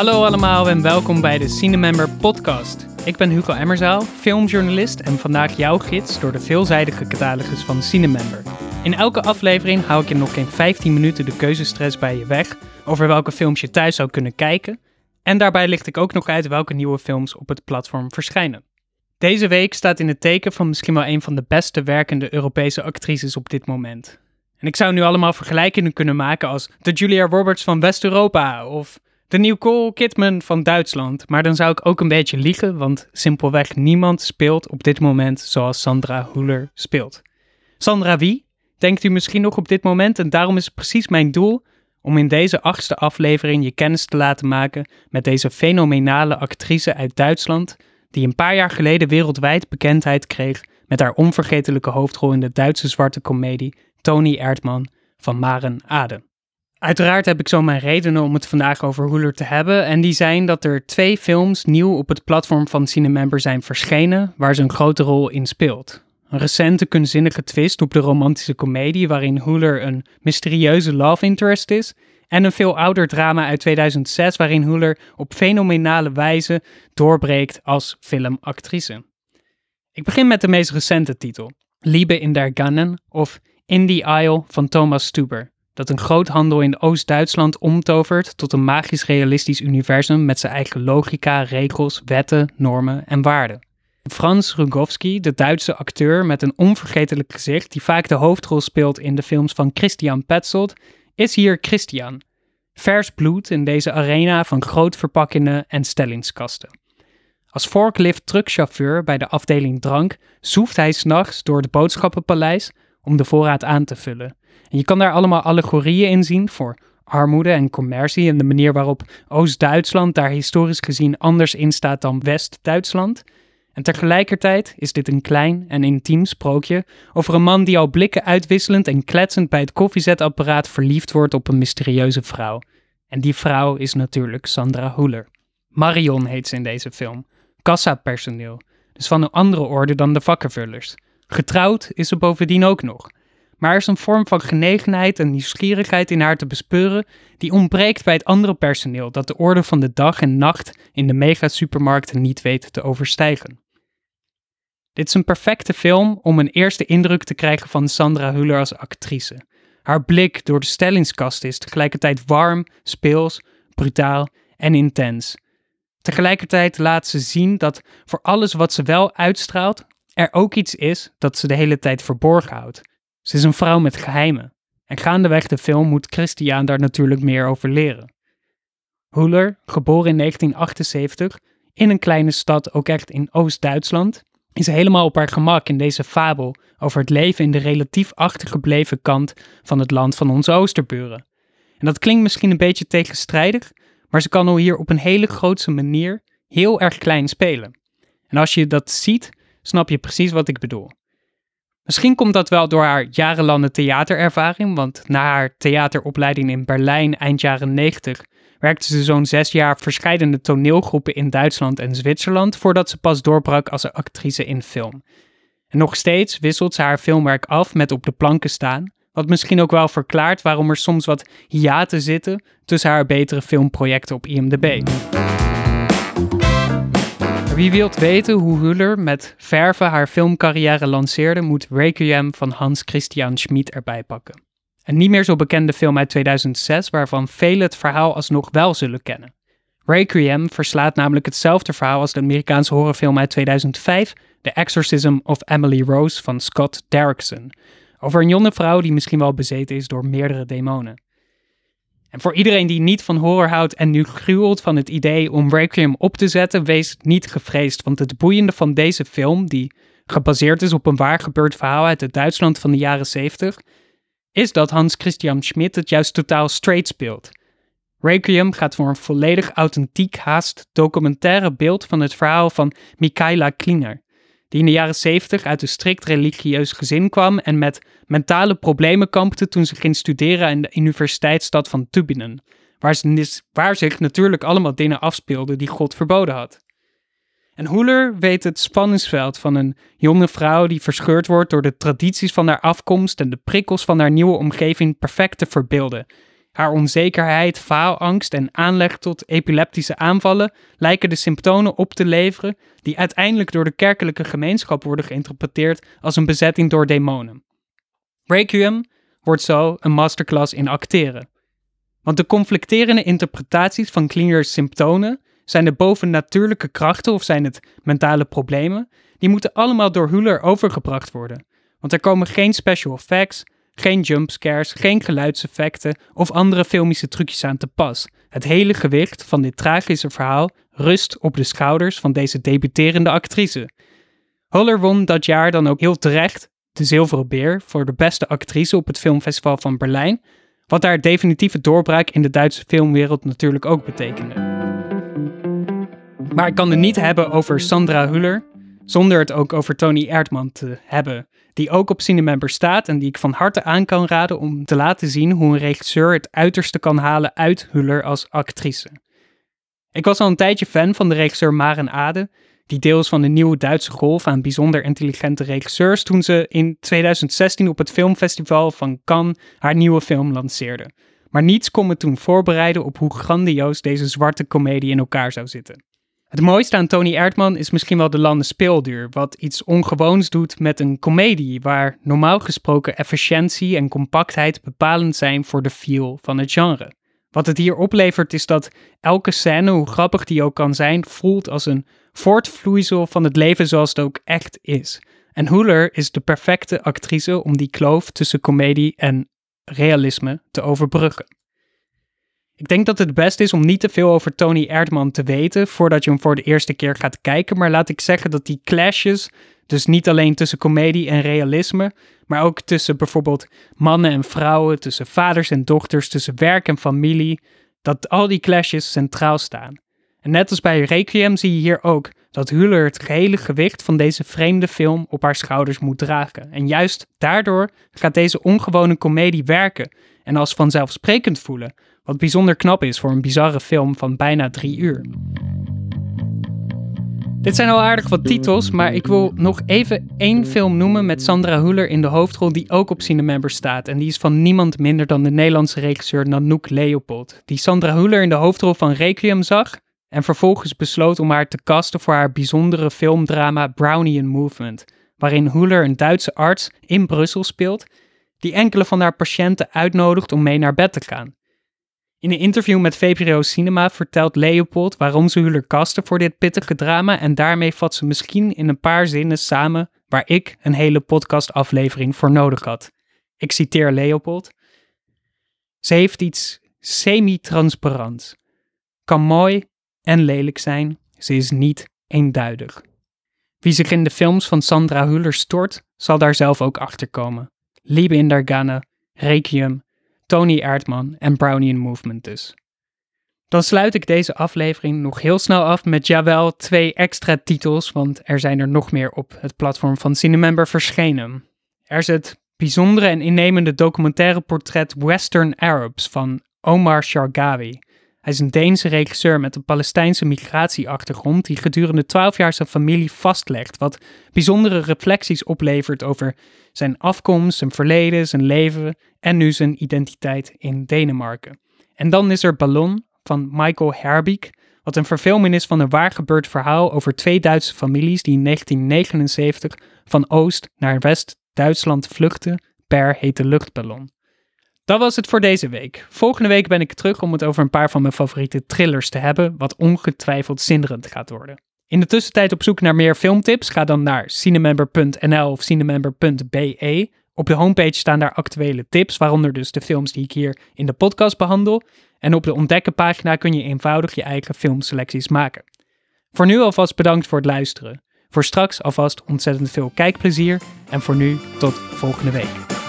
Hallo allemaal en welkom bij de Cinemember podcast. Ik ben Hugo Emmerzaal, filmjournalist en vandaag jouw gids door de veelzijdige catalogus van Cinemember. In elke aflevering hou ik in nog geen 15 minuten de keuzestress bij je weg over welke films je thuis zou kunnen kijken. En daarbij licht ik ook nog uit welke nieuwe films op het platform verschijnen. Deze week staat in het teken van misschien wel een van de beste werkende Europese actrices op dit moment. En ik zou nu allemaal vergelijkingen kunnen maken als de Julia Roberts van West-Europa of de Nicole Kidman van Duitsland. Maar dan zou ik ook een beetje liegen, want simpelweg niemand speelt op dit moment zoals Sandra Hüller speelt. Sandra wie? Denkt u misschien nog op dit moment en daarom is het precies mijn doel om in deze achtste aflevering je kennis te laten maken met deze fenomenale actrice uit Duitsland, die een paar jaar geleden wereldwijd bekendheid kreeg met haar onvergetelijke hoofdrol in de Duitse zwarte komedie Tony Erdmann van Maren Ade. Uiteraard heb ik zo mijn redenen om het vandaag over Hooler te hebben. En die zijn dat er twee films nieuw op het platform van Cinemember zijn verschenen, waar ze een grote rol in speelt. Een recente kunstzinnige twist op de romantische komedie, waarin Hooler een mysterieuze love interest is. En een veel ouder drama uit 2006, waarin Hooler op fenomenale wijze doorbreekt als filmactrice. Ik begin met de meest recente titel, Liebe in der Gannen of In the Isle van Thomas Stuber dat een groothandel in Oost-Duitsland omtovert tot een magisch realistisch universum met zijn eigen logica, regels, wetten, normen en waarden. Frans Rugowski, de Duitse acteur met een onvergetelijk gezicht die vaak de hoofdrol speelt in de films van Christian Petzold, is hier Christian. Vers bloed in deze arena van grootverpakkingen en stellingskasten. Als forklift truckchauffeur bij de afdeling drank zoeft hij s'nachts door het boodschappenpaleis om de voorraad aan te vullen. En je kan daar allemaal allegorieën in zien voor armoede en commercie en de manier waarop Oost-Duitsland daar historisch gezien anders in staat dan West-Duitsland. En tegelijkertijd is dit een klein en intiem sprookje over een man die al blikken uitwisselend en kletsend bij het koffiezetapparaat verliefd wordt op een mysterieuze vrouw. En die vrouw is natuurlijk Sandra Hüller. Marion heet ze in deze film. Kassapersoneel, dus van een andere orde dan de vakkenvullers. Getrouwd is ze bovendien ook nog maar er is een vorm van genegenheid en nieuwsgierigheid in haar te bespeuren die ontbreekt bij het andere personeel dat de orde van de dag en nacht in de mega-supermarkten niet weet te overstijgen. Dit is een perfecte film om een eerste indruk te krijgen van Sandra Hüller als actrice. Haar blik door de stellingskast is tegelijkertijd warm, speels, brutaal en intens. Tegelijkertijd laat ze zien dat voor alles wat ze wel uitstraalt, er ook iets is dat ze de hele tijd verborgen houdt. Ze is een vrouw met geheimen. En gaandeweg de film moet Christian daar natuurlijk meer over leren. Huller, geboren in 1978, in een kleine stad, ook echt in Oost-Duitsland, is helemaal op haar gemak in deze fabel over het leven in de relatief achtergebleven kant van het land van onze Oosterburen. En dat klinkt misschien een beetje tegenstrijdig, maar ze kan hier op een hele grootse manier heel erg klein spelen. En als je dat ziet, snap je precies wat ik bedoel. Misschien komt dat wel door haar jarenlange theaterervaring, want na haar theateropleiding in Berlijn eind jaren 90 werkte ze zo'n zes jaar verschillende toneelgroepen in Duitsland en Zwitserland voordat ze pas doorbrak als actrice in film. En nog steeds wisselt ze haar filmwerk af met op de planken staan, wat misschien ook wel verklaart waarom er soms wat hiaten zitten tussen haar betere filmprojecten op IMDb. Wie wilt weten hoe Huller met verven haar filmcarrière lanceerde, moet Requiem van Hans Christian Schmid erbij pakken. Een niet meer zo bekende film uit 2006, waarvan velen het verhaal alsnog wel zullen kennen. Requiem verslaat namelijk hetzelfde verhaal als de Amerikaanse horrorfilm uit 2005, The Exorcism of Emily Rose van Scott Derrickson, over een jonge vrouw die misschien wel bezeten is door meerdere demonen. En voor iedereen die niet van horror houdt en nu gruwelt van het idee om Requiem op te zetten, wees niet gevreesd. Want het boeiende van deze film, die gebaseerd is op een waar gebeurd verhaal uit het Duitsland van de jaren 70, is dat Hans Christian Schmidt het juist totaal straight speelt. Requiem gaat voor een volledig authentiek, haast documentaire beeld van het verhaal van Michaela Klinger die in de jaren 70 uit een strikt religieus gezin kwam en met mentale problemen kampte toen ze ging studeren in de universiteitsstad van Tübingen, waar, ze, waar zich natuurlijk allemaal dingen afspeelden die God verboden had. En Hoeler weet het spanningsveld van een jonge vrouw die verscheurd wordt door de tradities van haar afkomst en de prikkels van haar nieuwe omgeving perfect te verbeelden. Haar onzekerheid, faalangst en aanleg tot epileptische aanvallen lijken de symptomen op te leveren die uiteindelijk door de kerkelijke gemeenschap worden geïnterpreteerd als een bezetting door demonen. Requiem wordt zo een masterclass in acteren. Want de conflicterende interpretaties van Klingers symptomen zijn de bovennatuurlijke krachten of zijn het mentale problemen, die moeten allemaal door Huller overgebracht worden. Want er komen geen special effects, geen jumpscares, geen geluidseffecten of andere filmische trucjes aan te pas. Het hele gewicht van dit tragische verhaal rust op de schouders van deze debuterende actrice. Huller won dat jaar dan ook heel terecht de Zilveren Beer voor de beste actrice op het Filmfestival van Berlijn, wat haar definitieve doorbraak in de Duitse filmwereld natuurlijk ook betekende. Maar ik kan het niet hebben over Sandra Huller zonder het ook over Tony Erdmann te hebben, die ook op Cinemember staat en die ik van harte aan kan raden om te laten zien hoe een regisseur het uiterste kan halen uit Huller als actrice. Ik was al een tijdje fan van de regisseur Maren Ade, die deels van de nieuwe Duitse golf aan bijzonder intelligente regisseurs toen ze in 2016 op het filmfestival van Cannes haar nieuwe film lanceerde. Maar niets kon me toen voorbereiden op hoe grandioos deze zwarte komedie in elkaar zou zitten. Het mooiste aan Tony Erdman is misschien wel de landen speelduur, wat iets ongewoons doet met een komedie waar normaal gesproken efficiëntie en compactheid bepalend zijn voor de feel van het genre. Wat het hier oplevert is dat elke scène, hoe grappig die ook kan zijn, voelt als een voortvloeisel van het leven zoals het ook echt is. En Huller is de perfecte actrice om die kloof tussen komedie en realisme te overbruggen. Ik denk dat het best is om niet te veel over Tony Erdman te weten voordat je hem voor de eerste keer gaat kijken. Maar laat ik zeggen dat die clashes, dus niet alleen tussen komedie en realisme, maar ook tussen bijvoorbeeld mannen en vrouwen, tussen vaders en dochters, tussen werk en familie, dat al die clashes centraal staan. En net als bij Requiem zie je hier ook dat Huller het gehele gewicht van deze vreemde film op haar schouders moet dragen. En juist daardoor gaat deze ongewone komedie werken en als vanzelfsprekend voelen, wat bijzonder knap is voor een bizarre film van bijna drie uur. Dit zijn al aardig wat titels, maar ik wil nog even één film noemen met Sandra Huller in de hoofdrol die ook op Cinemember staat. En die is van niemand minder dan de Nederlandse regisseur Nanook Leopold, die Sandra Huller in de hoofdrol van Requiem zag en vervolgens besloot om haar te casten voor haar bijzondere filmdrama Brownian Movement, waarin Huller een Duitse arts in Brussel speelt die enkele van haar patiënten uitnodigt om mee naar bed te gaan. In een interview met VPRO Cinema vertelt Leopold waarom ze Huller kasten voor dit pittige drama en daarmee vat ze misschien in een paar zinnen samen waar ik een hele podcastaflevering voor nodig had. Ik citeer Leopold. Ze heeft iets semi-transparants. Kan mooi en lelijk zijn, ze is niet eenduidig. Wie zich in de films van Sandra Huller stort, zal daar zelf ook achter komen. Liebe in der Ganne, Requiem, Tony Erdman en Brownian Movement dus. Dan sluit ik deze aflevering nog heel snel af met jawel twee extra titels, want er zijn er nog meer op het platform van Cinemember verschenen. Er is het bijzondere en innemende documentaire portret Western Arabs van Omar Shargawi. Hij is een Deense regisseur met een Palestijnse migratieachtergrond die gedurende twaalf jaar zijn familie vastlegt, wat bijzondere reflecties oplevert over zijn afkomst, zijn verleden, zijn leven en nu zijn identiteit in Denemarken. En dan is er Ballon van Michael Herbeek, wat een verfilming is van een waargebeurd verhaal over twee Duitse families die in 1979 van Oost naar West-Duitsland vluchtten per hete luchtballon. Dat was het voor deze week. Volgende week ben ik terug om het over een paar van mijn favoriete thrillers te hebben, wat ongetwijfeld zinderend gaat worden. In de tussentijd op zoek naar meer filmtips, ga dan naar cinemember.nl of cinemember.be. Op de homepage staan daar actuele tips, waaronder dus de films die ik hier in de podcast behandel. En op de ontdekken pagina kun je eenvoudig je eigen filmselecties maken. Voor nu alvast bedankt voor het luisteren. Voor straks alvast ontzettend veel kijkplezier en voor nu tot volgende week.